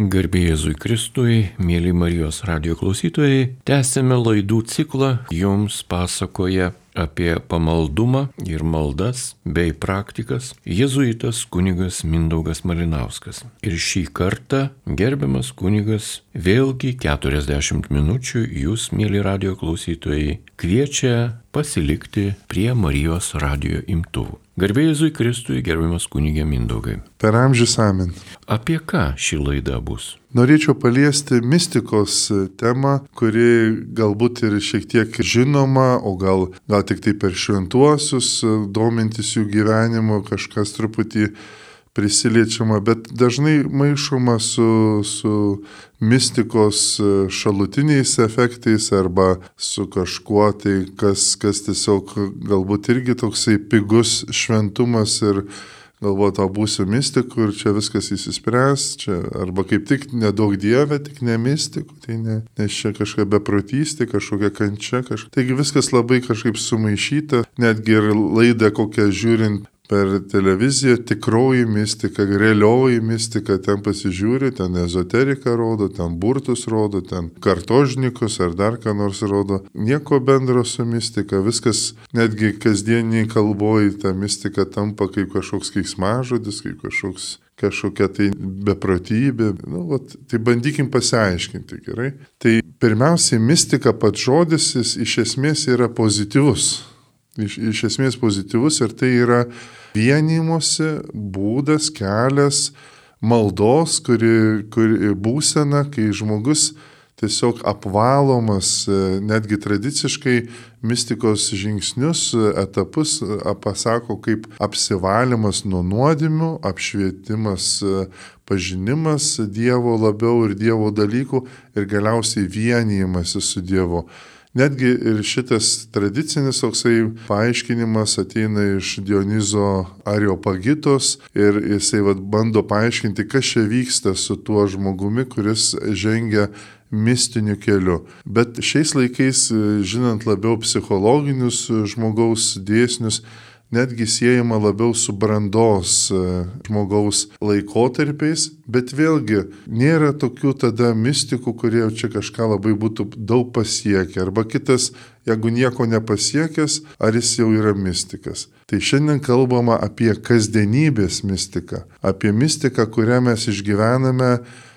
Garbėjai Jėzui Kristui, mėly Marijos radio klausytojai, tęsėme laidų ciklą, jums pasakoja apie pamaldumą ir maldas bei praktikas jėzuitas kunigas Mindaugas Malinauskas. Ir šį kartą gerbiamas kunigas vėlgi 40 minučių jūs, mėly radio klausytojai, kviečia pasilikti prie Marijos radio imtuvų. Garbėjai Jėzui Kristui, gerbiamas kunigė Mindaugai. Per amžius amen. Apie ką ši laida bus? Norėčiau paliesti mistikos temą, kuri galbūt ir šiek tiek žinoma, o gal, gal tik tai per šventuosius, domintis jų gyvenimu, kažkas truputį prisiliečiama, bet dažnai maišoma su, su mistikos šalutiniais efektais arba su kažkuo tai, kas, kas tiesiog galbūt irgi toksai pigus šventumas ir galvoju, to būsiu mystiku ir čia viskas įsispręs, čia, arba kaip tik nedaug dievė, tik ne mystiku, tai ne, nes čia kažkokia beprotystė, kažkokia kančia, kažkokia. Taigi viskas labai kažkaip sumaišyta, netgi ir laidą kokią žiūrint per televiziją tikroji mistika, realioji mistika, ten pasižiūri, ten ezoteriką rodo, ten burtus rodo, ten kartožnikus ar dar ką nors rodo. Nieko bendro su mistika, viskas netgi kasdieniai kalboji ta mistika tampa kaip kažkoks keiksmažodis, kaip kažkoks kažkokia tai beprotybė. Nu, vat, tai bandykim pasiaiškinti, gerai. Tai pirmiausiai mistika pats žodis jis iš esmės yra pozityvus. Iš, iš esmės pozityvus ir tai yra vienymosi būdas, kelias, maldos, kuri, kuri būsena, kai žmogus tiesiog apvalomas, netgi tradiciškai mistikos žingsnius, etapus pasako kaip apsivalimas nuo nuodimių, apšvietimas, pažinimas Dievo labiau ir Dievo dalykų ir galiausiai vienijimasis su Dievu. Netgi ir šitas tradicinis toksai paaiškinimas ateina iš Dionizo Ariopagitos ir jisai vad bando paaiškinti, kas čia vyksta su tuo žmogumi, kuris žengia mistiniu keliu. Bet šiais laikais, žinant labiau psichologinius žmogaus dėsnius, netgi siejama labiau su brandos e, žmogaus laikotarpiais, bet vėlgi nėra tokių tada mistikų, kurie čia kažką labai būtų daug pasiekę. Arba kitas, jeigu nieko nepasiekęs, ar jis jau yra mistikas. Tai šiandien kalbama apie kasdienybės mistiką, apie mistiką, kurią mes išgyvename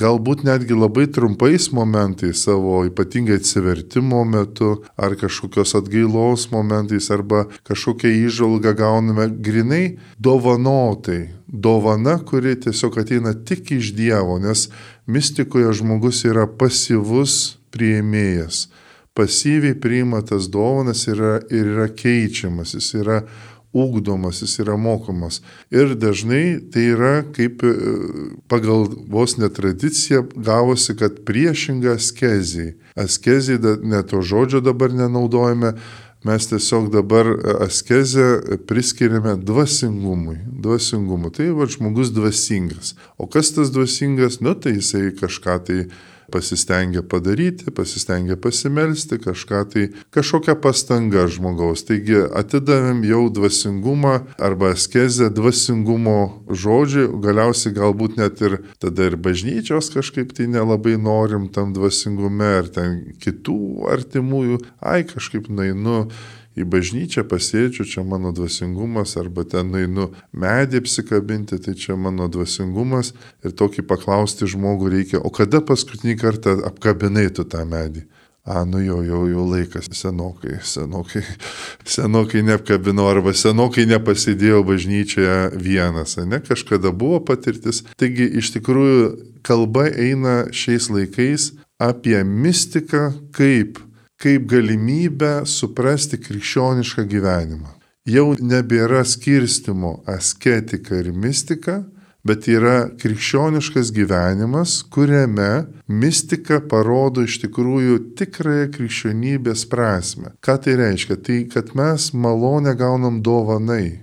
galbūt netgi labai trumpais momentais savo ypatingai atsivertimo metu, ar kažkokios atgailos momentais, arba kažkokią įžvalgą gauname grinai dovanotai. Dovana, kuri tiesiog ateina tik iš Dievo, nes mistikoje žmogus yra pasyvus prieimėjas pasyviai priima tas dovanas yra, ir yra keičiamas, jis yra ugdomas, jis yra mokomas. Ir dažnai tai yra kaip e, pagal vos netradiciją gavosi, kad priešinga askezijai. Askezijai, net to žodžio dabar nenaudojame, mes tiesiog dabar askezę priskiriame dvasingumui. Dvasingumui. Tai va žmogus dvasingas. O kas tas dvasingas? Nu tai jisai kažką tai pasistengia padaryti, pasistengia pasimelsti, kažką tai, kažkokią pastangą žmogaus. Taigi atidavėm jau dvasingumą arba askezę dvasingumo žodžiui, galiausiai galbūt net ir tada ir bažnyčios kažkaip tai nelabai norim tam dvasingume ar ten kitų artimųjų, ai kažkaip nainu į bažnyčią pasėdžiu, čia mano dvasingumas, arba ten einu medį apsikabinti, tai čia mano dvasingumas. Ir tokį paklausti žmogų reikia, o kada paskutinį kartą apkabinai tu tą medį? A, nu jau, jau, jau laikas senokai, senokai, senokai neapkabinau arba senokai nepasidėjau bažnyčioje vienas, ne, kažkada buvo patirtis. Taigi iš tikrųjų kalba eina šiais laikais apie mistiką kaip kaip galimybę suprasti krikščionišką gyvenimą. Jau nebėra skirstimo asketika ir mistika, bet yra krikščioniškas gyvenimas, kuriame mistika parodo iš tikrųjų tikrąją krikščionybės prasme. Ką tai reiškia? Tai kad mes malonę gaunam dovanai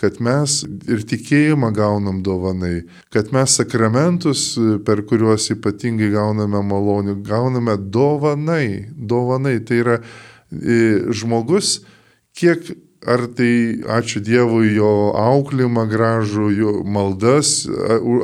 kad mes ir tikėjimą gaunam dovanai, kad mes sakramentus, per kuriuos ypatingai gauname malonių, gauname dovanai. Dovanai tai yra žmogus, kiek ar tai ačiū Dievui jo auklimą gražų, jo maldas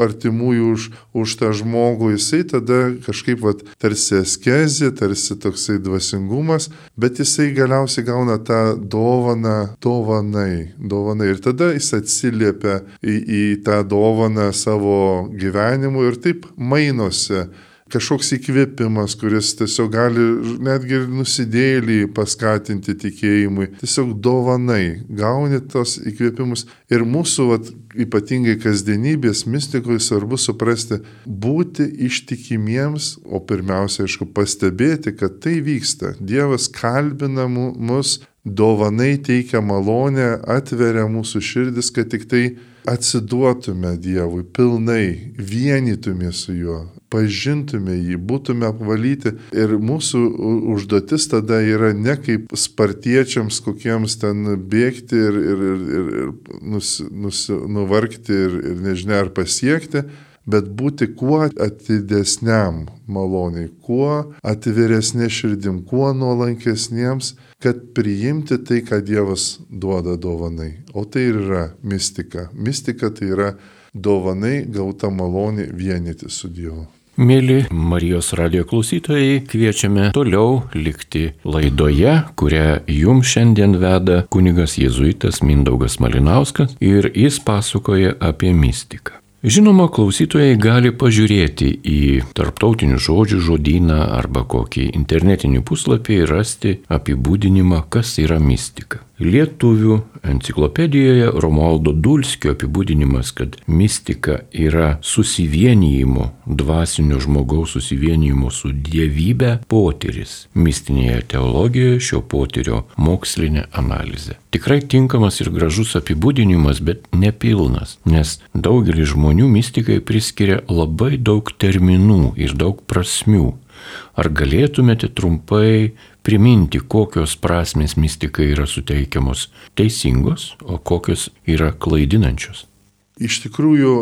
artimųjų už, už tą žmogų, jisai tada kažkaip vat, tarsi askezė, tarsi toksai dvasingumas, bet jisai galiausiai gauna tą dovaną, dovanai, dovanai. Ir tada jis atsiliepia į, į tą dovaną savo gyvenimu ir taip mainosi kažkoks įkvėpimas, kuris tiesiog gali netgi ir nusidėlį paskatinti tikėjimui. Tiesiog dovanai gauni tos įkvėpimus. Ir mūsų, vat, ypatingai kasdienybės mystikoje svarbu suprasti, būti ištikimiems, o pirmiausia, aišku, pastebėti, kad tai vyksta. Dievas kalbina mus, dovanai teikia malonę, atveria mūsų širdis, kad tik tai atsiduotume Dievui pilnai, vienytume su juo, pažintume jį, būtume apvalyti. Ir mūsų užduotis tada yra ne kaip spartiečiams kokiems ten bėgti ir, ir, ir, ir nus, nus, nuvargti ir, ir nežinia ar pasiekti, bet būti kuo atidesniam maloniai, kuo atviresnė širdim, kuo nuolankesniems, kad priimti tai, ką Dievas duoda dovanai. O tai ir yra mistika. Mistika tai yra dovanai gauta malonė vienyti su Dievu. Mėly Marijos radio klausytojai, kviečiame toliau likti laidoje, kurią jums šiandien veda kunigas jėzuitas Mindaugas Malinauskas ir jis pasakoja apie mistiką. Žinoma, klausytojai gali pažiūrėti į tarptautinių žodžių žodyną arba kokį internetinį puslapį ir rasti apibūdinimą, kas yra mistika. Lietuvių enciklopedijoje Romualdo Dulskio apibūdinimas, kad mistika yra susivienijimo, dvasinio žmogaus susivienijimo su dievybė potyris. Mistinėje teologijoje šio potyrio mokslinė analizė. Tikrai tinkamas ir gražus apibūdinimas, bet nepilnas, nes daugelis žmonių mistikai priskiria labai daug terminų ir daug prasmių. Ar galėtumėte trumpai priminti, kokios prasmės mystikai yra suteikiamos teisingos, o kokios yra klaidinančios? Iš tikrųjų,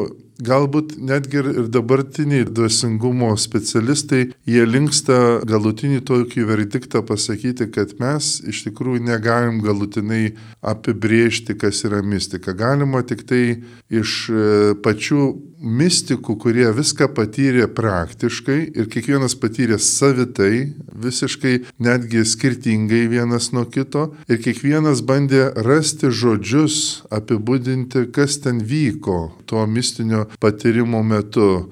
galbūt netgi ir dabartiniai dvasingumo specialistai, jie linksta galutinį tokį verdiktą pasakyti, kad mes iš tikrųjų negalim galutinai apibriežti, kas yra mistika. Galima tik tai iš e, pačių mistikų, kurie viską patyrė praktiškai ir kiekvienas patyrė savitai, visiškai netgi skirtingai vienas nuo kito ir kiekvienas bandė rasti žodžius, apibūdinti, kas ten vyko tuo mistinio patyrimo metu.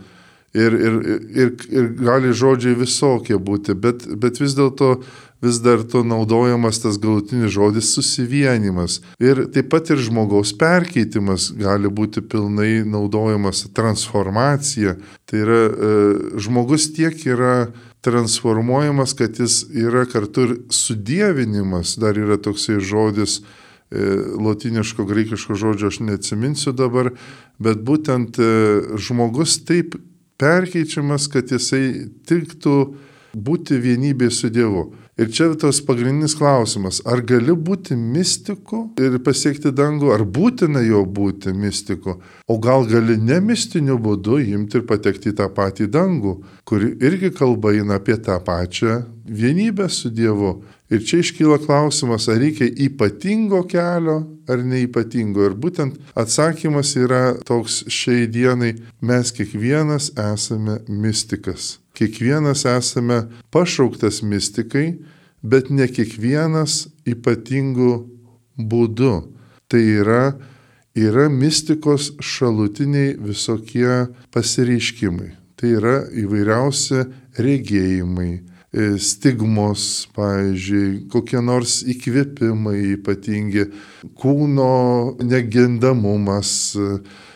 Ir, ir, ir, ir gali žodžiai visokie būti, bet, bet vis dėlto vis dar to naudojamas tas galutinis žodis susivienimas. Ir taip pat ir žmogaus perkeitimas gali būti pilnai naudojamas transformacija. Tai yra e, žmogus tiek yra transformuojamas, kad jis yra kartu ir sudėvinimas, dar yra toksai žodis, e, lotiniško, graikiško žodžio aš neatsiminsiu dabar, bet būtent e, žmogus taip perkeičiamas, kad jisai tiktų būti vienybė su Dievu. Ir čia tas pagrindinis klausimas, ar gali būti mystiku ir pasiekti dangų, ar būtina jo būti mystiku, o gal gali ne mistiniu būdu imti ir patekti į tą patį dangų, kuri irgi kalba eina apie tą pačią vienybę su Dievu. Ir čia iškyla klausimas, ar reikia ypatingo kelio ar neipatingo. Ir būtent atsakymas yra toks šiai dienai, mes kiekvienas esame mystikas. Kiekvienas esame pašauktas mystikai, bet ne kiekvienas ypatingų būdu. Tai yra, yra mystikos šalutiniai visokie pasireiškimai. Tai yra įvairiausi regėjimai, e, stigmos, pavyzdžiui, kokie nors įkvėpimai ypatingi, kūno negendamumas,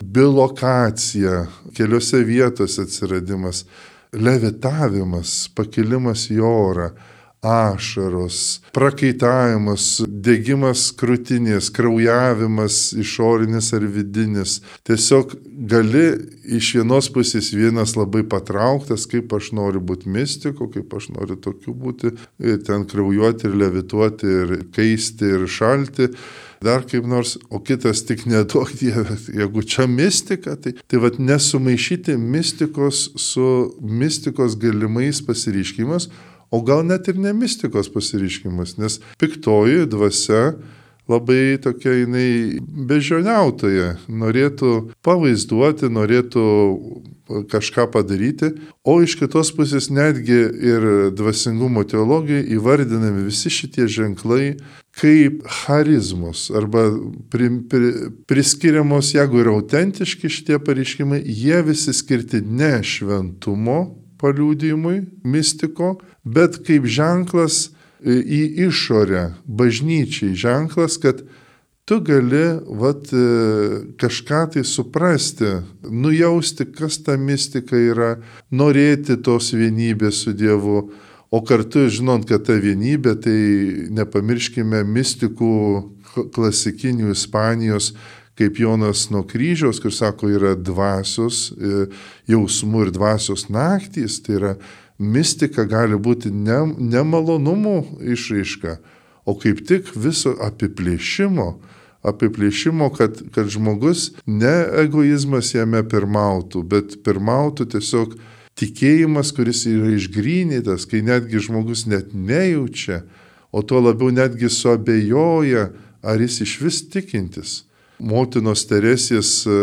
bilokacija, keliose vietose atsiradimas levitavimas, pakilimas į orą, ašaros, prakaitavimas, degimas krūtinės, kraujavimas išorinis ar vidinis. Tiesiog gali iš vienos pusės vienas labai patrauktas, kaip aš noriu būti mystiku, kaip aš noriu tokiu būti, ir ten kraujuoti ir levituoti ir keisti ir šalti dar kaip nors, o kitas tik neduok Dieve, jeigu čia mistika, tai, tai vad nesumaišyti mistikos su mistikos galimais pasireiškimas, o gal net ir ne mistikos pasireiškimas, nes piktoji dvasia labai tokia jinai bežioniautoja, norėtų pavaizduoti, norėtų kažką padaryti, o iš kitos pusės netgi ir dvasingumo teologijoje įvardinami visi šitie ženklai kaip charizmus arba pri, pri, priskiriamos, jeigu yra autentiški šitie pareiškimai, jie visi skirti ne šventumo paliūdimui, mistiko, bet kaip ženklas į išorę, bažnyčiai ženklas, kad tu gali vat, kažką tai suprasti, nujausti, kas ta mistika yra, norėti tos vienybės su Dievu, o kartu žinant, kad ta vienybė, tai nepamirškime mistikų klasikinių Ispanijos, kaip Jonas nuo kryžiaus, kur sako, yra dvasios, jausmų ir dvasios naktys, tai yra mistika gali būti ne, nemalonumų išraiška, o kaip tik viso apiplėšimo, apiplėšimo, kad, kad žmogus ne egoizmas jame pirmautų, bet pirmautų tiesiog tikėjimas, kuris yra išgrynytas, kai netgi žmogus net nejaučia, o tuo labiau netgi suabejoja, ar jis iš vis tikintis. Motinos Teresės e,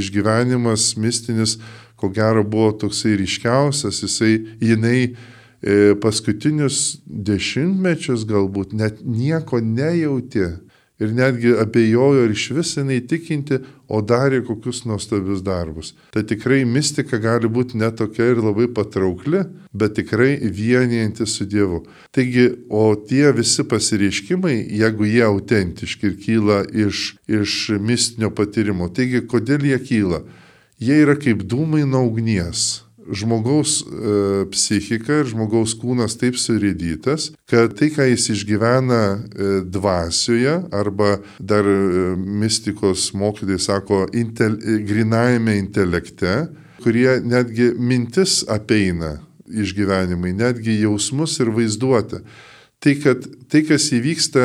išgyvenimas mistinis ko gero buvo toksai ryškiausias, jisai, jinai e, paskutinius dešimtmečius galbūt net nieko nejautė ir netgi abejojo ir iš vis jinai tikinti, o darė kokius nuostabius darbus. Tai tikrai mistika gali būti netokia ir labai patraukli, bet tikrai vienijanti su Dievu. Taigi, o tie visi pasireiškimai, jeigu jie autentiški ir kyla iš, iš mistinio patyrimo, taigi kodėl jie kyla? jie yra kaip dūmai nuo ugnies. Žmogaus e, psichika ir žmogaus kūnas taip suridytas, kad tai, ką jis išgyvena e, dvasioje arba dar e, mistikos mokytojai sako intel, e, grinajame intelekte, kurie netgi mintis apeina išgyvenimai, netgi jausmus ir vaizduotę. Tai, kad tai, kas įvyksta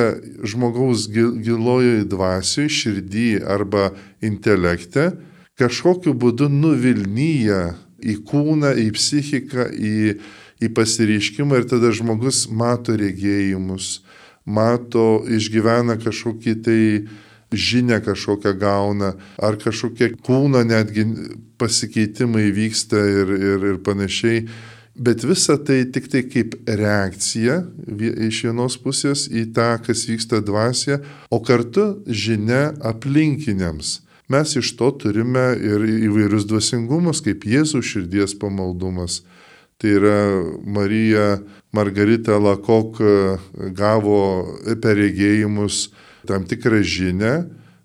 žmogaus gilojoje dvasioje, širdį arba intelekte, kažkokiu būdu nuvilnyja į kūną, į psichiką, į, į pasireiškimą ir tada žmogus mato regėjimus, mato, išgyvena kažkokį tai žinę kažkokią gauna, ar kažkokie kūno netgi pasikeitimai vyksta ir, ir, ir panašiai. Bet visa tai tik tai kaip reakcija iš vienos pusės į tą, kas vyksta dvasia, o kartu žinia aplinkiniams mes iš to turime ir įvairius dvasingumus, kaip Jėzų širdies pamaldumas. Tai yra Marija Margarita Lakok e, gavo per regėjimus tam tikrą žinę,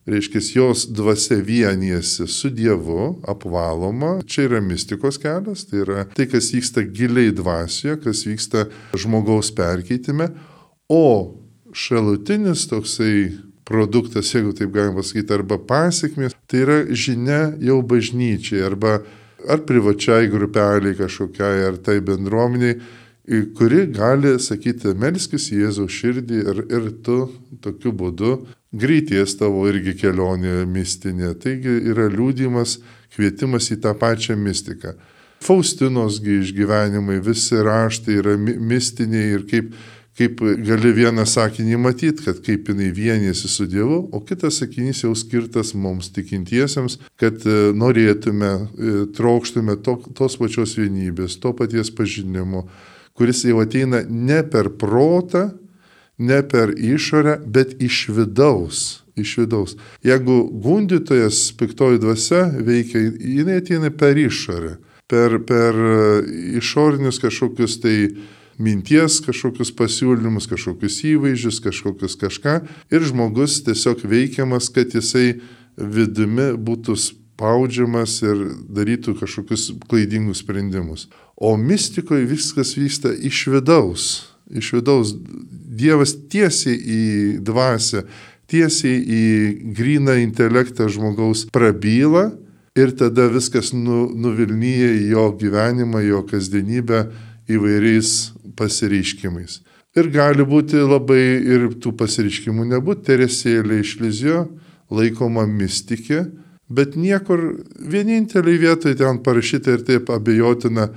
reiškia, jos dvasia vienijasi su Dievu, apvaloma. Čia yra mistikos kelias, tai yra tai, kas vyksta giliai dvasioje, kas vyksta žmogaus perkeitime, o šalutinis toksai produktas, jeigu taip galima pasakyti, arba pasiekmės, tai yra žinia jau bažnyčiai, arba ar privačiai grupeliai kažkokiai, ar tai bendruomeniai, kuri gali sakyti, melskis Jėzaus širdį ir, ir tu tokiu būdu greities tavo irgi kelionė mistinė. Taigi yra liūdimas, kvietimas į tą pačią mistiką. Faustinosgi išgyvenimai, visi raštai yra mistiniai ir kaip kaip gali vieną sakinį matyti, kad kaip jinai vienėsi su Dievu, o kitas sakinys jau skirtas mums tikintiesiems, kad e, norėtume, e, trokštume to, tos pačios vienybės, to paties pažinimo, kuris jau ateina ne per protą, ne per išorę, bet iš vidaus. Iš vidaus. Jeigu gundytojas piktoji dvasia veikia, jinai ateina per išorę, per, per e, išorinius kažkokius tai minties kažkokius pasiūlymus, kažkokius įvaizdžius, kažkokius kažką ir žmogus tiesiog veikiamas, kad jisai vidumi būtų spaudžiamas ir darytų kažkokius klaidingus sprendimus. O mistikoje viskas vyksta iš vidaus. Iš vidaus Dievas tiesiai į dvasę, tiesiai į gryną intelektą žmogaus prabyla ir tada viskas nu, nuvilnyja į jo gyvenimą, jo kasdienybę įvairiais pasireiškimais. Ir gali būti labai ir tų pasireiškimų nebūti. Teresėlė iš Lizijo laikoma mystikė, bet niekur vienintelį vietoje ten parašyta ir taip abejotina,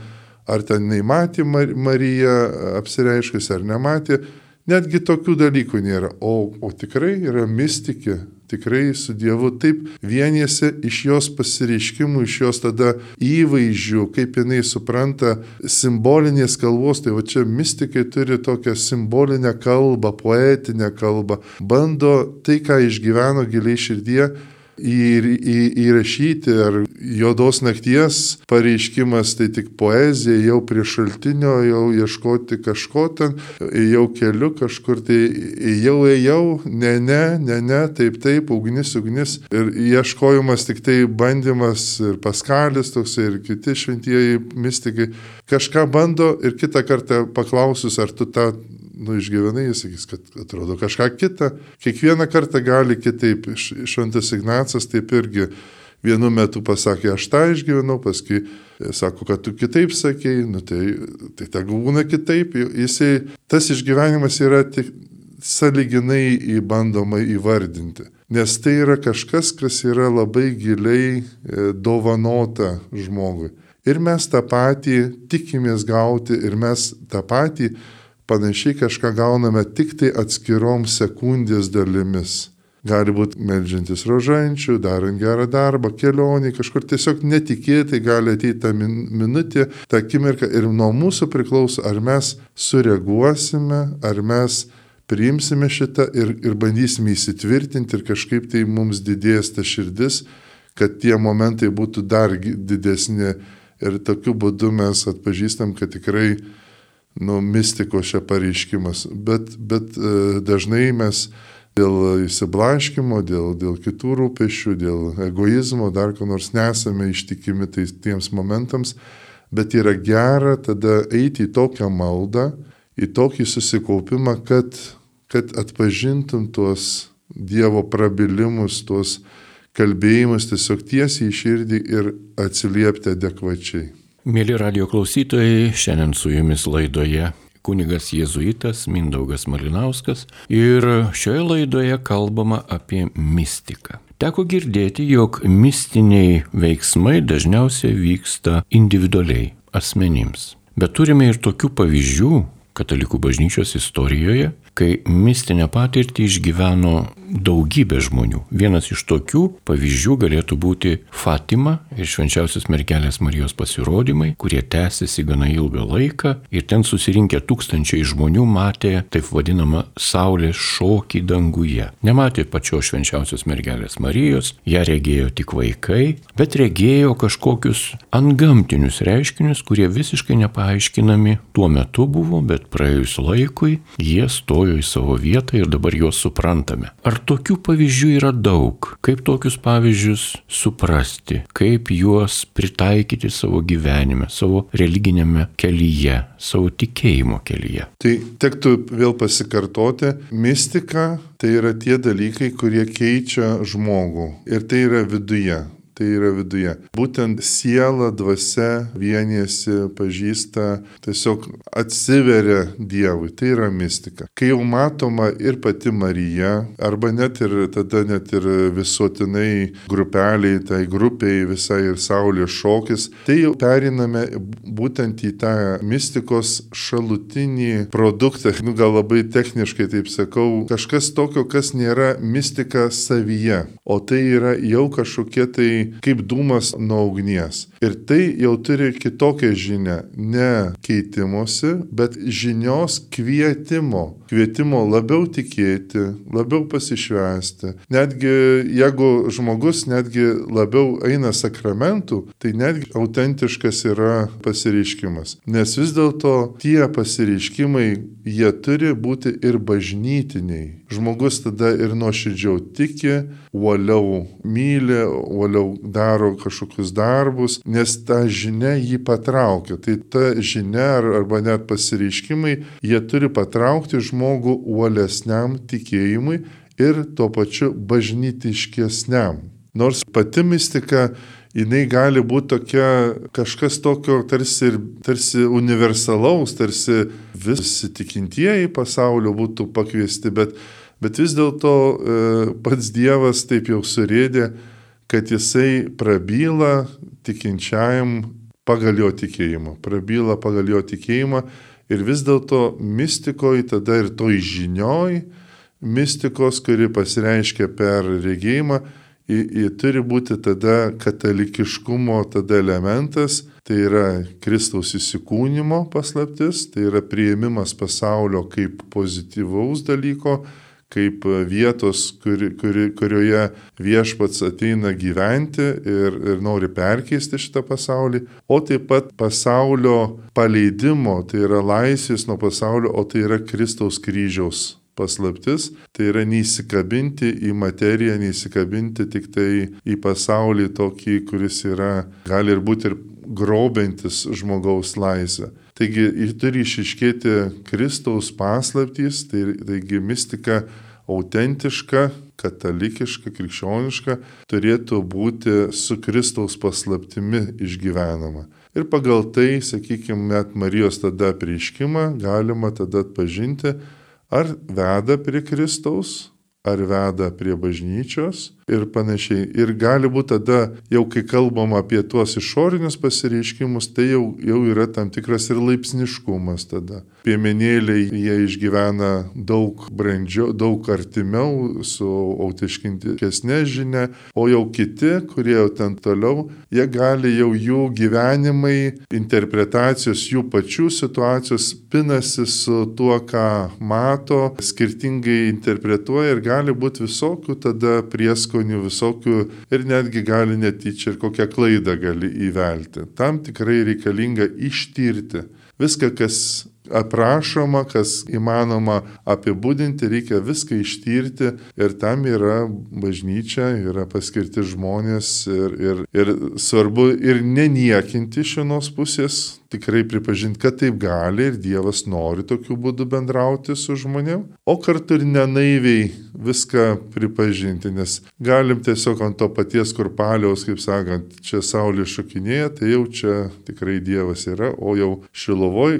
ar ten neįmatė Marija apsireiškus ar nematė. Netgi tokių dalykų nėra. O, o tikrai yra mystikė, tikrai su Dievu taip vienėsi iš jos pasireiškimų, iš jos tada įvaizdžių, kaip jinai supranta simbolinės kalbos. Tai va čia mystikai turi tokią simbolinę kalbą, poetinę kalbą, bando tai, ką išgyveno giliai širdie, į, į, įrašyti, ar juodos nakties pareiškimas, tai tik poezija, jau prie šaltinio, jau ieškoti kažko ten, jau keliu kažkur, tai jau ėjau, ne, ne, ne, ne, taip, taip, ugnis, ugnis. Ir ieškojimas tik tai bandymas ir paskalis toks, ir kiti šventieji mystikai kažką bando ir kitą kartą paklausus, ar tu tą nu, išgyvenai, jis sakys, kad atrodo kažką kitą. Kiekvieną kartą gali kitaip. Šventas Ignacas taip irgi vienu metu pasakė, aš tą išgyvenau, paskui sako, kad tu kitaip sakėjai, nu, tai, tai ta būna kitaip. Jisai, tas išgyvenimas yra tik saliginai įbandoma įvardinti. Nes tai yra kažkas, kas yra labai giliai e, dovanota žmogui. Ir mes tą patį tikimės gauti ir mes tą patį panašiai kažką gauname tik tai atskirom sekundės dalimis. Gali būti melžiantis rožančių, darant gerą darbą, kelionį, kažkur tiesiog netikėtai gali ateiti ta min minutė, ta akimirka ir nuo mūsų priklauso, ar mes sureaguosime, ar mes priimsime šitą ir, ir bandysime įsitvirtinti ir kažkaip tai mums didės ta širdis, kad tie momentai būtų dar didesni. Ir tokiu būdu mes atpažįstam, kad tikrai nu, mistikos čia pareiškimas. Bet, bet e, dažnai mes dėl įsiblaškimo, dėl, dėl kitų rūpešių, dėl egoizmo, dar ko nors nesame ištikimi tai, tiems momentams, bet yra gera tada eiti į tokią maldą, į tokį susikaupimą, kad, kad atpažintum tuos Dievo prabilimus, tuos kalbėjimus tiesiog tiesiai į širdį ir atsiliepti adekvačiai. Mėly radio klausytojai, šiandien su jumis laidoje kunigas jėzuitas Mindaugas Malinauskas ir šioje laidoje kalbama apie mistiką. Teko girdėti, jog mistiniai veiksmai dažniausiai vyksta individualiai, asmenims. Bet turime ir tokių pavyzdžių katalikų bažnyčios istorijoje, kai mistinę patirtį išgyveno daugybė žmonių. Vienas iš tokių pavyzdžių galėtų būti Fatima ir švenčiausios mergelės Marijos pasirodymai, kurie tęsiasi gana ilgą laiką ir ten susirinkę tūkstančiai žmonių matė taip vadinamą Saulės šokį danguje. Nematė pačios švenčiausios mergelės Marijos, ją regėjo tik vaikai, bet regėjo kažkokius antgamtinius reiškinius, kurie visiškai nepaaiškinami tuo metu buvo, bet praėjus laikui jie stojo į savo vietą ir dabar juos suprantame. Ar tokių pavyzdžių yra daug. Kaip tokius pavyzdžius suprasti, kaip juos pritaikyti savo gyvenime, savo religinėme kelyje, savo tikėjimo kelyje. Tai tektų vėl pasikartoti, mistika tai yra tie dalykai, kurie keičia žmogų ir tai yra viduje tai yra viduje. Būtent siela, dvasia vienėsi, pažįsta, tiesiog atsiveria Dievui. Tai yra mistika. Kai jau matoma ir pati Marija, arba net ir tada net ir visuotinai grupeliai, tai grupiai visai ir Saulės šokis, tai jau periname būtent į tą mistikos šalutinį produktą. Nu, gal labai techniškai taip sakau, kažkas tokio, kas nėra mistika savyje, o tai yra jau kažkokie tai kaip dūmas nuo ugnies. Ir tai jau turi kitokią žinę, ne keitimosi, bet žinios kvietimo. Kvietimo labiau tikėti, labiau pasišvesti. Netgi jeigu žmogus netgi labiau eina sakramentų, tai netgi autentiškas yra pasireiškimas. Nes vis dėlto tie pasireiškimai, jie turi būti ir bažnytiniai. Žmogus tada ir nuoširdžiau tiki, uoliau myli, uoliau daro kažkokius darbus, nes ta žinia jį patraukia. Tai ta žinia arba net pasireiškimai, jie turi patraukti žmogų uolesniam tikėjimui ir tuo pačiu bažnytiškesniam. Nors pati mistika jinai gali būti tokia kažkas tokio tarsi, tarsi universalaus, tarsi visi tikintieji pasaulio būtų pakviesti, bet, bet vis dėlto e, pats Dievas taip jau surėdė, kad jisai prabyla tikinčiajam pagal jo tikėjimą. Prabyla pagal jo tikėjimą Ir vis dėlto mistikoji tada ir toj žinioj, mistikos, kuri pasireiškia per regėjimą, ji turi būti tada katalikiškumo tada elementas, tai yra Kristaus įsikūnymo paslaptis, tai yra prieimimas pasaulio kaip pozityvaus dalyko, kaip vietos, kuri, kuri, kurioje viešpats ateina gyventi ir, ir nori perkeisti šitą pasaulį, o taip pat pasaulio paleidimo, tai yra laisvės nuo pasaulio, o tai yra Kristaus kryžiaus paslaptis, tai yra neįsikabinti į materiją, neįsikabinti tik tai į pasaulį tokį, kuris yra, gali ir būti ir grobintis žmogaus laisvę. Taigi turi išiškėti Kristaus paslaptys, tai, taigi mistika autentiška, katalikiška, krikščioniška turėtų būti su Kristaus paslaptimi išgyvenama. Ir pagal tai, sakykime, net Marijos tada prieškimą galima tada atpažinti, ar veda prie Kristaus, ar veda prie bažnyčios ir panašiai. Ir gali būti tada, jau kai kalbam apie tuos išorinius pasireiškimus, tai jau, jau yra tam tikras ir laipsniškumas tada. Piemenėliai jie išgyvena daug brandžiau, daug artimiau su autiškinkesnė žinia, o jau kiti, kurie jau ten toliau, jie gali jau jų gyvenimai, interpretacijos, jų pačių situacijos pinasi su tuo, ką mato, skirtingai interpretuoja ir gali būti visokių tada prieskonių, visokių ir netgi gali netyčia ir kokią klaidą gali įvelti. Tam tikrai reikalinga ištirti viską, kas aprašoma, kas įmanoma apibūdinti, reikia viską ištyrti ir tam yra bažnyčia, yra paskirti žmonės ir, ir, ir svarbu ir neniekinti iš vienos pusės, tikrai pripažinti, kad taip gali ir Dievas nori tokiu būdu bendrauti su žmonėm, o kartu ir nenaiviai viską pripažinti, nes galim tiesiog ant to paties kurpaliaus, kaip sakant, čia saulė šokinėja, tai jau čia tikrai Dievas yra, o jau Šilovoj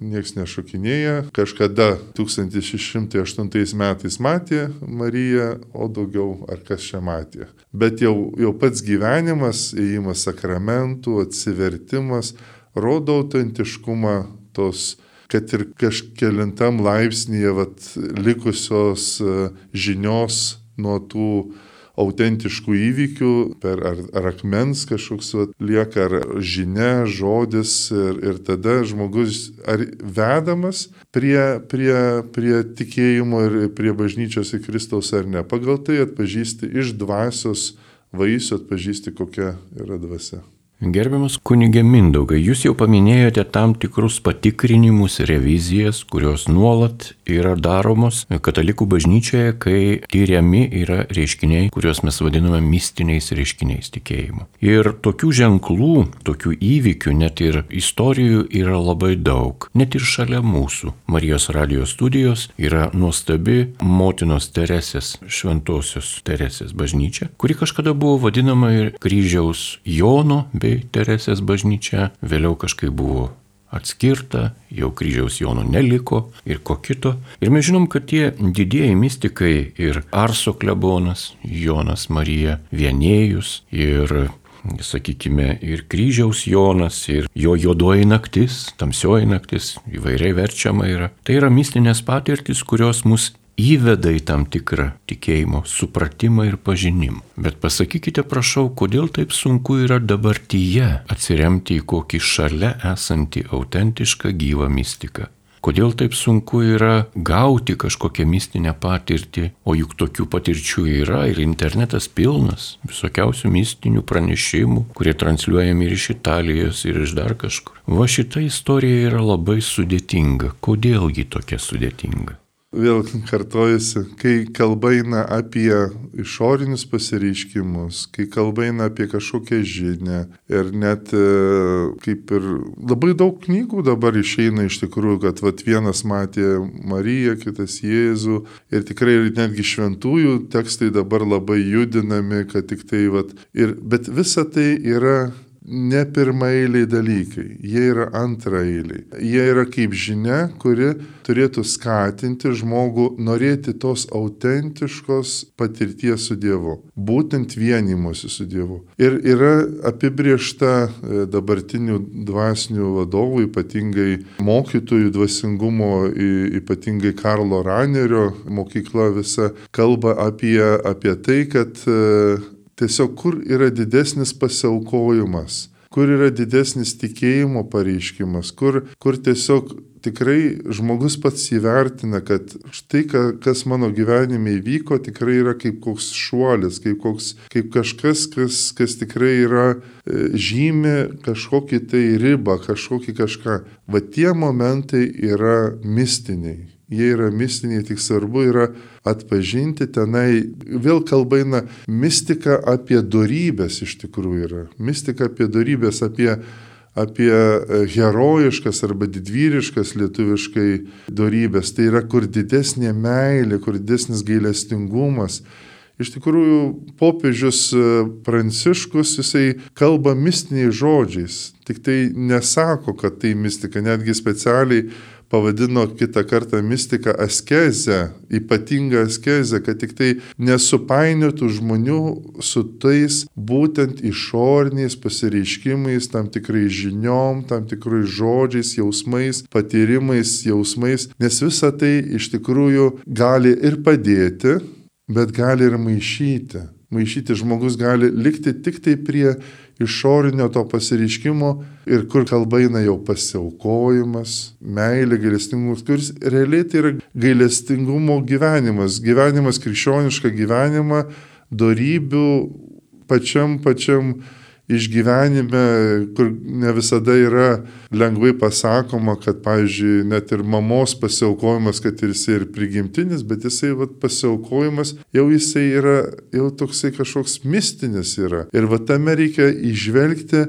nieks nešokinėja. Kažkada 1608 metais matė Mariją, o daugiau ar kas čia matė. Bet jau, jau pats gyvenimas, įėjimas sakramentų, atsivertimas, rodo autentiškumą tos, kad ir kažkelintam laipsnėje vat, likusios e, žinios nuo tų autentiškų įvykių, per ar, ar akmens kažkoks vat, lieka, ar žinia, žodis ir, ir tada žmogus ar vedamas prie, prie, prie tikėjimo ir prie bažnyčios į Kristaus ar ne. Pagal tai atpažįsti iš dvasios vaisių, atpažįsti kokia yra dvasia. Gerbiamas kunigė Mindaugai, jūs jau paminėjote tam tikrus patikrinimus, revizijas, kurios nuolat yra daromos katalikų bažnyčioje, kai tyriami yra reiškiniai, kuriuos mes vadiname mistiniais reiškiniais tikėjimu. Ir tokių ženklų, tokių įvykių, net ir istorijų yra labai daug, net ir šalia mūsų. Marijos radijos studijos yra nuostabi motinos Teresės, šventosios Teresės bažnyčia, kuri kažkada buvo vadinama ir kryžiaus Jono bei Teresės bažnyčia, vėliau kažkaip buvo atskirta, jau kryžiaus Jono neliko ir ko kito. Ir mes žinom, kad tie didieji mystikai ir Arso klebonas, Jonas Marija Vienėjus ir sakykime, ir kryžiaus Jonas, ir jo juodoji naktis, tamsioji naktis, įvairiai verčiama yra. Tai yra mistinės patirtis, kurios mus įveda į tam tikrą tikėjimo supratimą ir pažinimą. Bet pasakykite, prašau, kodėl taip sunku yra dabartyje atsiremti į kokį šalia esantį autentišką gyvą mystiką. Kodėl taip sunku yra gauti kažkokią mistinę patirtį, o juk tokių patirčių yra ir internetas pilnas visokiausių mistinių pranešimų, kurie transliuojami ir iš Italijos, ir iš dar kažkur. Va šita istorija yra labai sudėtinga. Kodėlgi tokia sudėtinga? Vėl kartojasi, kai kalba eina apie išorinius pasireiškimus, kai kalba eina apie kažkokią žinę ir net e, kaip ir labai daug knygų dabar išeina iš tikrųjų, kad vat, vienas matė Mariją, kitas Jėzų ir tikrai netgi šventųjų tekstai dabar labai judinami, kad tik tai, vat, ir, bet visa tai yra ne pirmaeiliai dalykai, jie yra antraeiliai. Jie yra kaip žinia, kuri turėtų skatinti žmogų norėti tos autentiškos patirties su Dievu, būtent vienimuose su Dievu. Ir yra apibriešta e, dabartinių dvasinių vadovų, ypatingai mokytojų dvasingumo, ypatingai Karlo Ranerio mokykla visa kalba apie, apie tai, kad e, Tiesiog kur yra didesnis pasiaukojimas, kur yra didesnis tikėjimo pareiškimas, kur, kur tiesiog tikrai žmogus pats įvertina, kad štai, kas mano gyvenime įvyko, tikrai yra kaip koks šuolis, kaip, koks, kaip kažkas, kas, kas tikrai yra e, žymi kažkokį tai ribą, kažkokį kažką. Va tie momentai yra mistiniai jie yra mistiniai, tik svarbu yra atpažinti tenai, vėl kalba eina mistika apie darybės iš tikrųjų yra. Mistika apie darybės, apie, apie e, herojiškas arba didvyriškas lietuviškai darybės. Tai yra kur didesnė meilė, kur didesnis gailestingumas. Iš tikrųjų, popiežius e, Pranciškus, jisai kalba mistiniais žodžiais, tik tai nesako, kad tai mistika, netgi specialiai pavadino kitą kartą mistiką askezę, ypatingą askezę, kad tik tai nesupainiotų žmonių su tais būtent išorniais pasireiškimais, tam tikrai žiniom, tam tikrai žodžiais, jausmais, patyrimais, jausmais, nes visa tai iš tikrųjų gali ir padėti, bet gali ir maišyti. Maišyti žmogus gali likti tik tai prie išorinio to pasireiškimo ir kur kalba eina jau pasiaukojimas, meilė, gailestingumas, kuris realiai tai yra gailestingumo gyvenimas, gyvenimas krikščionišką gyvenimą, darybių pačiam pačiam išgyvenime, kur ne visada yra lengvai pasakoma, kad, pavyzdžiui, net ir mamos pasiaukojimas, kad ir jisai ir prigimtinis, bet jisai vat, pasiaukojimas jau jisai yra, jau toksai kažkoks mistinis yra. Ir va tame reikia išvelgti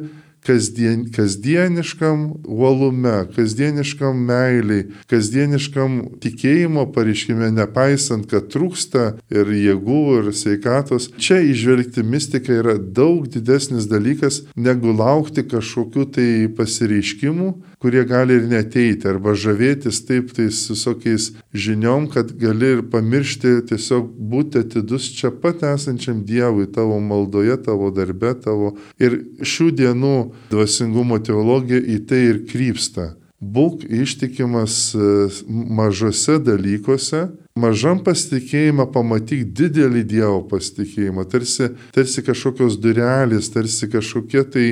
kasdien, kasdieniškam uolume, kasdieniškam meiliai, kasdieniškam tikėjimo pareiškime, nepaisant, kad trūksta ir jėgų, ir sveikatos. Čia išvelgti mistiką yra daug didesnis dalykas, negu laukti kažkokių tai pasireiškimų, kurie gali ir neteiti, arba žavėtis taip tais visokiais žiniom, kad gali ir pamiršti tiesiog būti atidus čia pat esančiam Dievui, tavo maldoje, tavo darbe, tavo. Ir šių dienų dvasingumo teologija į tai ir krypsta. Būk ištikimas e, mažose dalykuose, mažam pasitikėjimą pamatyk didelį Dievo pasitikėjimą, tarsi, tarsi kažkokios durelės, tarsi kažkokie tai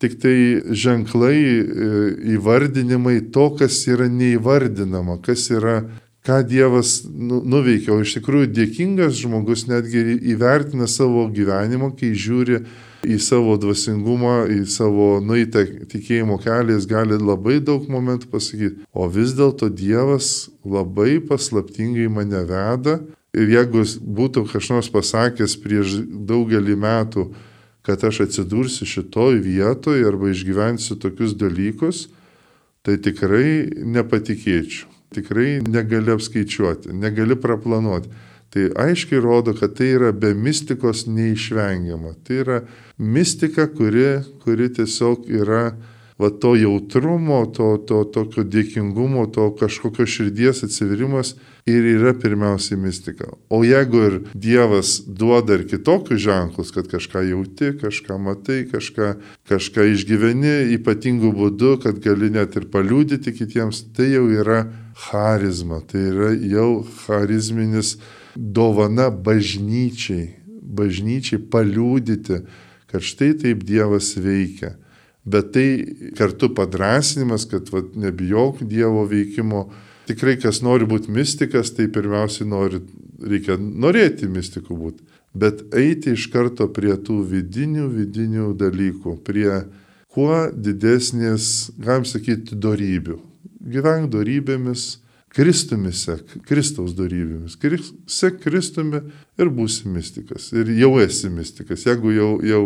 tik tai ženklai, e, įvardinimai to, kas yra neįvardinama, kas yra ką Dievas nu, nuveikė, o iš tikrųjų dėkingas žmogus netgi įvertina savo gyvenimą, kai žiūri į savo dvasingumą, į savo nueitą tikėjimo kelią, jis gali labai daug momentų pasakyti, o vis dėlto Dievas labai paslaptingai mane veda ir jeigu būtų kažkas pasakęs prieš daugelį metų, kad aš atsidursiu šitoj vietoje arba išgyvensiu tokius dalykus, tai tikrai nepatikėčiau. Tikrai negali apskaičiuoti, negali praplanuoti. Tai aiškiai rodo, kad tai yra be mistikos neišvengiama. Tai yra mistika, kuri, kuri tiesiog yra va, to jautrumo, to, to tokio dėkingumo, to kažkokio širdies atsiverimas ir yra pirmiausiai mistika. O jeigu ir Dievas duoda ir kitokius ženklus, kad kažką jauti, kažką matai, kažką, kažką išgyveni ypatingų būdų, kad gali net ir paliūdyti kitiems, tai jau yra charizma, tai yra jau charizminis dovana bažnyčiai, bažnyčiai paliūdyti, kad štai taip Dievas veikia. Bet tai kartu padrasinimas, kad vat, nebijok Dievo veikimo. Tikrai, kas nori būti mystikas, tai pirmiausiai nori, reikia norėti mystikų būti. Bet eiti iš karto prie tų vidinių, vidinių dalykų, prie kuo didesnės, galim sakyti, darybių. Gyvenk darybėmis, Kristumi sek, Kristaus darybėmis. Sek Kristumi ir būsi mystikas. Ir jau esi mystikas. Jeigu jau, jau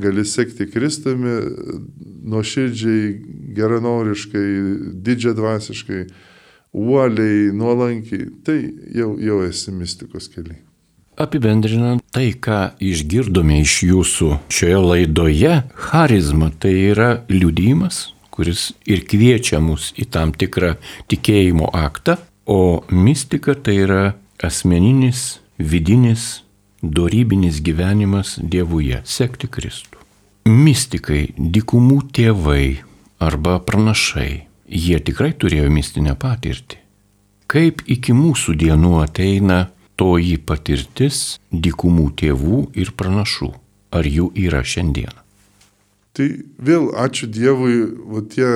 gali sekti Kristumi nuoširdžiai, geranoriškai, didžiadvasiškai, uoliai, nuolankiai, tai jau, jau esi mystikos keliai. Apibendrinant, tai, ką išgirdome iš jūsų šioje laidoje, charizma tai yra liudymas, kuris ir kviečia mus į tam tikrą tikėjimo aktą, o mistika tai yra asmeninis, vidinis, darybinis gyvenimas Dievuje, sekti Kristų. Mystikai, dikumų tėvai arba pranašai, jie tikrai turėjo mistinę patirtį. Kaip iki mūsų dienų ateina toji patirtis dikumų tėvų ir pranašų? Ar jų yra šiandien? Tai vėl ačiū Dievui, va, tie,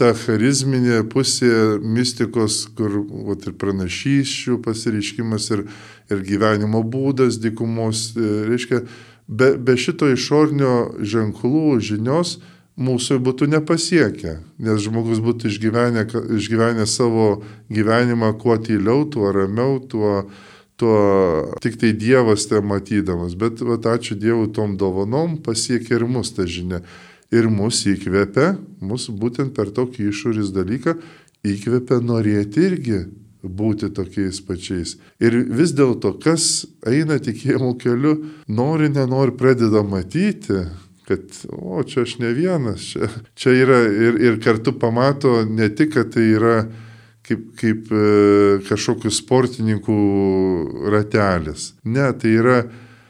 ta charizminė pusė mystikos, kur va, ir pranašyščių pasireiškimas ir, ir gyvenimo būdas dykumos, e, reiškia, be, be šito išornio ženklų žinios mūsų būtų nepasiekę, nes žmogus būtų išgyvenę, išgyvenę savo gyvenimą kuo tyliau, tuo ramiau, tuo, tuo tik tai Dievas te matydamas. Bet va, ačiū Dievui tom dovanom pasiekė ir mus ta žinia. Ir mus įkvepia, mus būtent per tokį išorės dalyką įkvepia norėti irgi būti tokiais pačiais. Ir vis dėlto, kas eina tikėjimo keliu, nori, nenori, pradeda matyti, kad, o čia aš ne vienas, čia, čia yra ir, ir kartu pamato ne tik, kad tai yra kaip, kaip e, kažkokių sportininkų ratelis. Ne, tai yra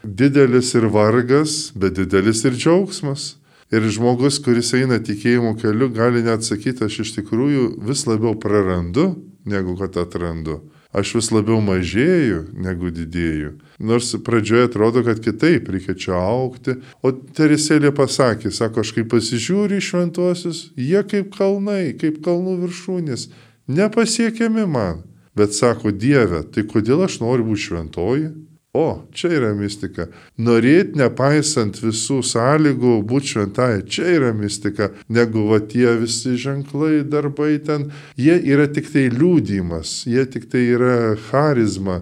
didelis ir vargas, bet didelis ir džiaugsmas. Ir žmogus, kuris eina tikėjimo keliu, gali net sakyti, aš iš tikrųjų vis labiau prarandu, negu kad atrandu. Aš vis labiau mažėju, negu didėju. Nors pradžioje atrodo, kad kitaip reikia čia aukti. O Teresėlė pasakė, sako, aš kaip pasižiūriu į šventuosius, jie kaip kalnai, kaip kalnų viršūnės nepasiekiami man. Bet sako Dieve, tai kodėl aš noriu būti šventoji? O, čia yra mistika. Norėti nepaisant visų sąlygų būti šventai, čia yra mistika, negu va tie visi ženklai, darbai ten. Jie yra tik tai liūdimas, jie tik tai yra charizma,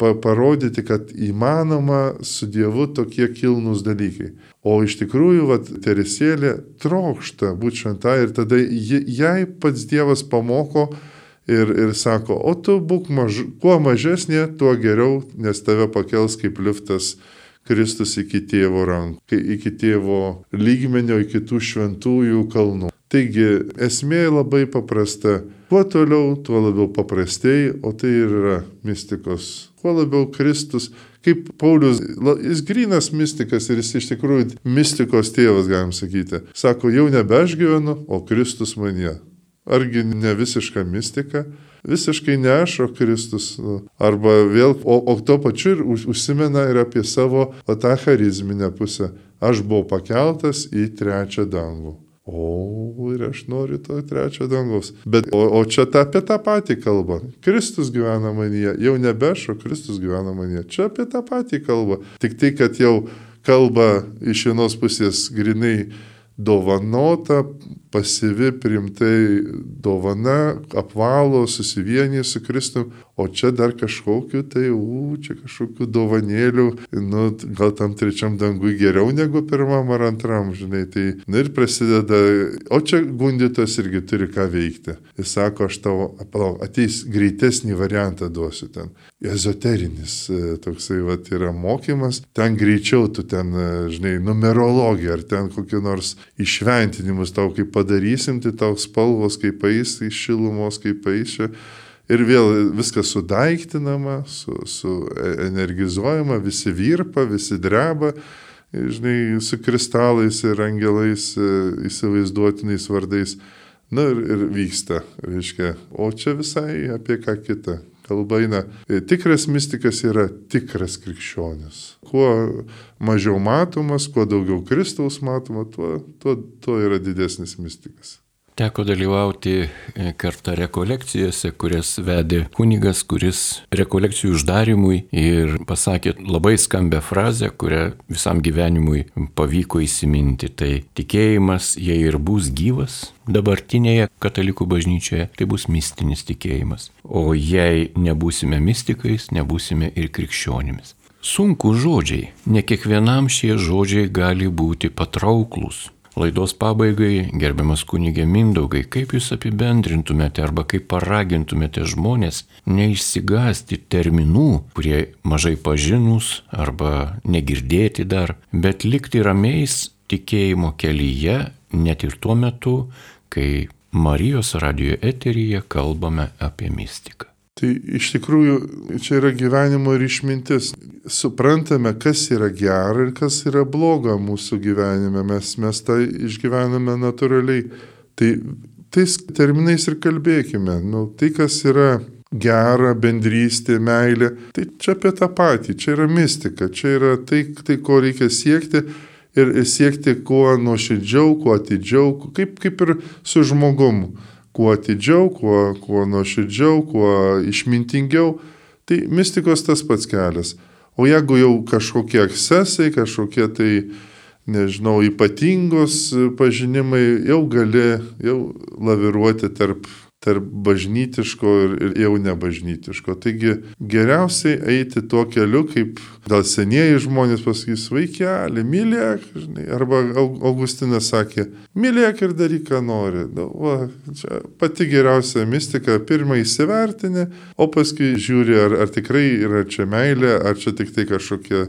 pa parodyti, kad įmanoma su Dievu tokie kilnus dalykai. O iš tikrųjų, vat, Teresėlė trokšta būti šventai ir tada jai pats Dievas pamoko ir, ir sako, o tu būk maž, kuo mažesnė, tuo geriau, nes tave pakels kaip liftas Kristus iki tėvo rankų, iki tėvo lygmenio, iki tų šventųjų kalnų. Taigi esmė labai paprasta. Kuo toliau, tuo labiau paprastėjai, o tai ir yra mistikos. Kuo labiau Kristus, kaip Paulius, jis grinas mystikas ir jis iš tikrųjų mistikos tėvas, galim sakyti. Sako, jau nebe aš gyvenu, o Kristus manie. Argi ne visiška mistika? Visiškai ne aš, o Kristus. Nu, arba vėl, o, o tuo pačiu ir užsimena ir apie savo tą charizminę pusę. Aš buvau pakeltas į trečią dangų. O, ir aš noriu to trečio dangaus. Bet, o, o čia ta, apie tą patį kalba. Kristus gyvena manyje. Jau nebe aš, o Kristus gyvena manyje. Čia apie tą patį kalba. Tik tai, kad jau kalba iš vienos pusės grinai dovanota, pasyvi primtai dovana, apvalo, susivienyje su Kristum, o čia dar kažkokiu tai, u, čia kažkokiu dovanėliu, nu, gal tam trečiam dangui geriau negu pirmam ar antram, žinai, tai, na ir prasideda, o čia gundytas irgi turi ką veikti. Jis sako, aš tavo, palauk, ateis greitesnį variantą duosiu ten. Ezoterinis e, toksai, va, yra mokymas, ten greičiau tu ten, e, žinai, numerologija ar ten kokiu nors išventinimus tau kaip padarysim, tai tau spalvos kaip eis, iš šilumos kaip eis. Ir vėl viskas sudaiktinama, su, su e, energizuojama, visi virpa, visi dreba, žinai, su kristalais ir angelais e, įsivaizduotiniais vardais. Na ir, ir vyksta, reiškia, o čia visai apie ką kitą. Kalba eina, e, tikras mystikas yra tikras krikščionis. Kuo mažiau matomas, kuo daugiau Kristaus matoma, tuo, tuo, tuo yra didesnis mystikas. Teko dalyvauti e, kartą rekolekcijose, kurias vedė kunigas, kuris rekolekcijų uždarimui ir pasakė labai skambę frazę, kurią visam gyvenimui pavyko įsiminti. Tai tikėjimas, jei ir bus gyvas dabartinėje katalikų bažnyčioje, tai bus mistinis tikėjimas. O jei nebūsime mystikais, nebūsime ir krikščionimis. Sunku žodžiai, ne kiekvienam šie žodžiai gali būti patrauklus Laidos pabaigai, gerbiamas kunigė Mindaugai, kaip jūs apibendrintumėte arba kaip paragintumėte žmonės neišsigasti terminų, kurie mažai pažinus arba negirdėti dar, bet likti ramiais tikėjimo kelyje net ir tuo metu, kai Marijos radio eteryje kalbame apie mistiką. Tai iš tikrųjų čia yra gyvenimo ir išmintis. Suprantame, kas yra gera ir kas yra bloga mūsų gyvenime. Mes, mes tą išgyvename natūraliai. Tai tais terminais ir kalbėkime. Nu, tai, kas yra gera, bendrystė, meilė, tai čia apie tą patį. Čia yra mistika. Čia yra tai, tai ko reikia siekti. Ir siekti kuo nuoširdžiau, kuo atidžiau, kaip, kaip ir su žmogumu kuo atidžiau, kuo, kuo nuoširdžiau, kuo išmintingiau. Tai mistikos tas pats kelias. O jeigu jau kažkokie ekscesai, kažkokie tai, nežinau, ypatingos pažinimai, jau gali jau laviruoti tarp tarp bažnytiško ir, ir jau nebažnytiško. Taigi geriausiai eiti tuo keliu, kaip gal senieji žmonės pasakys, vaikeli, mylėk, žinai, arba Augustinas sakė, mylėk ir daryk, ką nori. Nu, va, čia pati geriausia mistika, pirmą įsivertini, o paskui žiūri, ar, ar tikrai yra čia meilė, ar čia tik tai kažkokie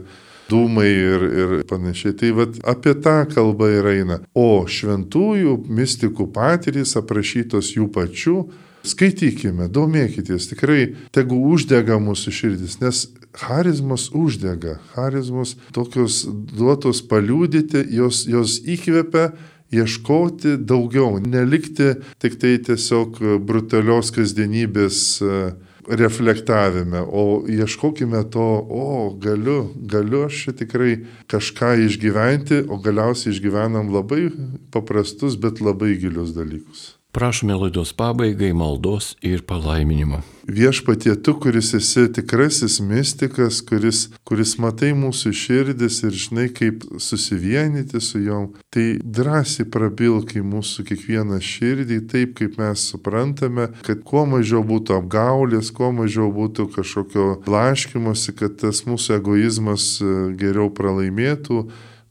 dūmai ir, ir panašiai. Tai vat, apie tą kalbą ir eina. O šventųjų mystikų patyrys aprašytos jų pačių, skaitykime, domėkitės, tikrai tegu uždega mūsų širdis, nes charizmos uždega, charizmos tokios duotos paliūdyti, jos, jos įkvepia ieškoti daugiau, nelikti tik tai tiesiog brutalios kasdienybės reflektavime, o ieškokime to, o galiu, galiu aš tikrai kažką išgyventi, o galiausiai išgyvenam labai paprastus, bet labai gilius dalykus. Prašome laidos pabaigai maldos ir palaiminimo. Viešpatie tu, kuris esi tikrasis mystikas, kuris, kuris matai mūsų širdis ir žinai, kaip susivienyti su juom, tai drąsiai prabilk į mūsų kiekvieną širdį taip, kaip mes suprantame, kad kuo mažiau būtų apgaulės, kuo mažiau būtų kažkokio blaškimuose, kad tas mūsų egoizmas e, geriau pralaimėtų,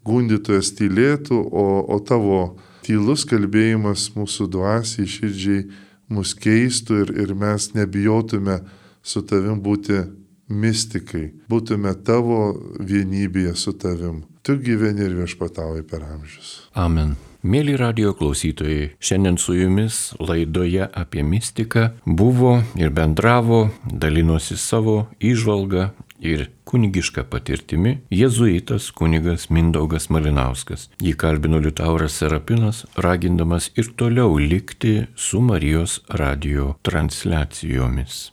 gundytojas tylėtų, o, o tavo tylus kalbėjimas mūsų dvasiai, širdžiai mus keistų ir, ir mes nebijotume su tavim būti mystikai, būtume tavo vienybėje su tavim. Tu gyveni ir viešpatauji per amžius. Amen. Mėly radio klausytojai, šiandien su jumis laidoje apie mistiką buvo ir bendravo, dalinosi savo įžvalgą ir kunigišką patirtimi jėzuitas kunigas Mindaugas Malinauskas. Jį kalbino Liutauras Serapinas, ragindamas ir toliau likti su Marijos radio transliacijomis.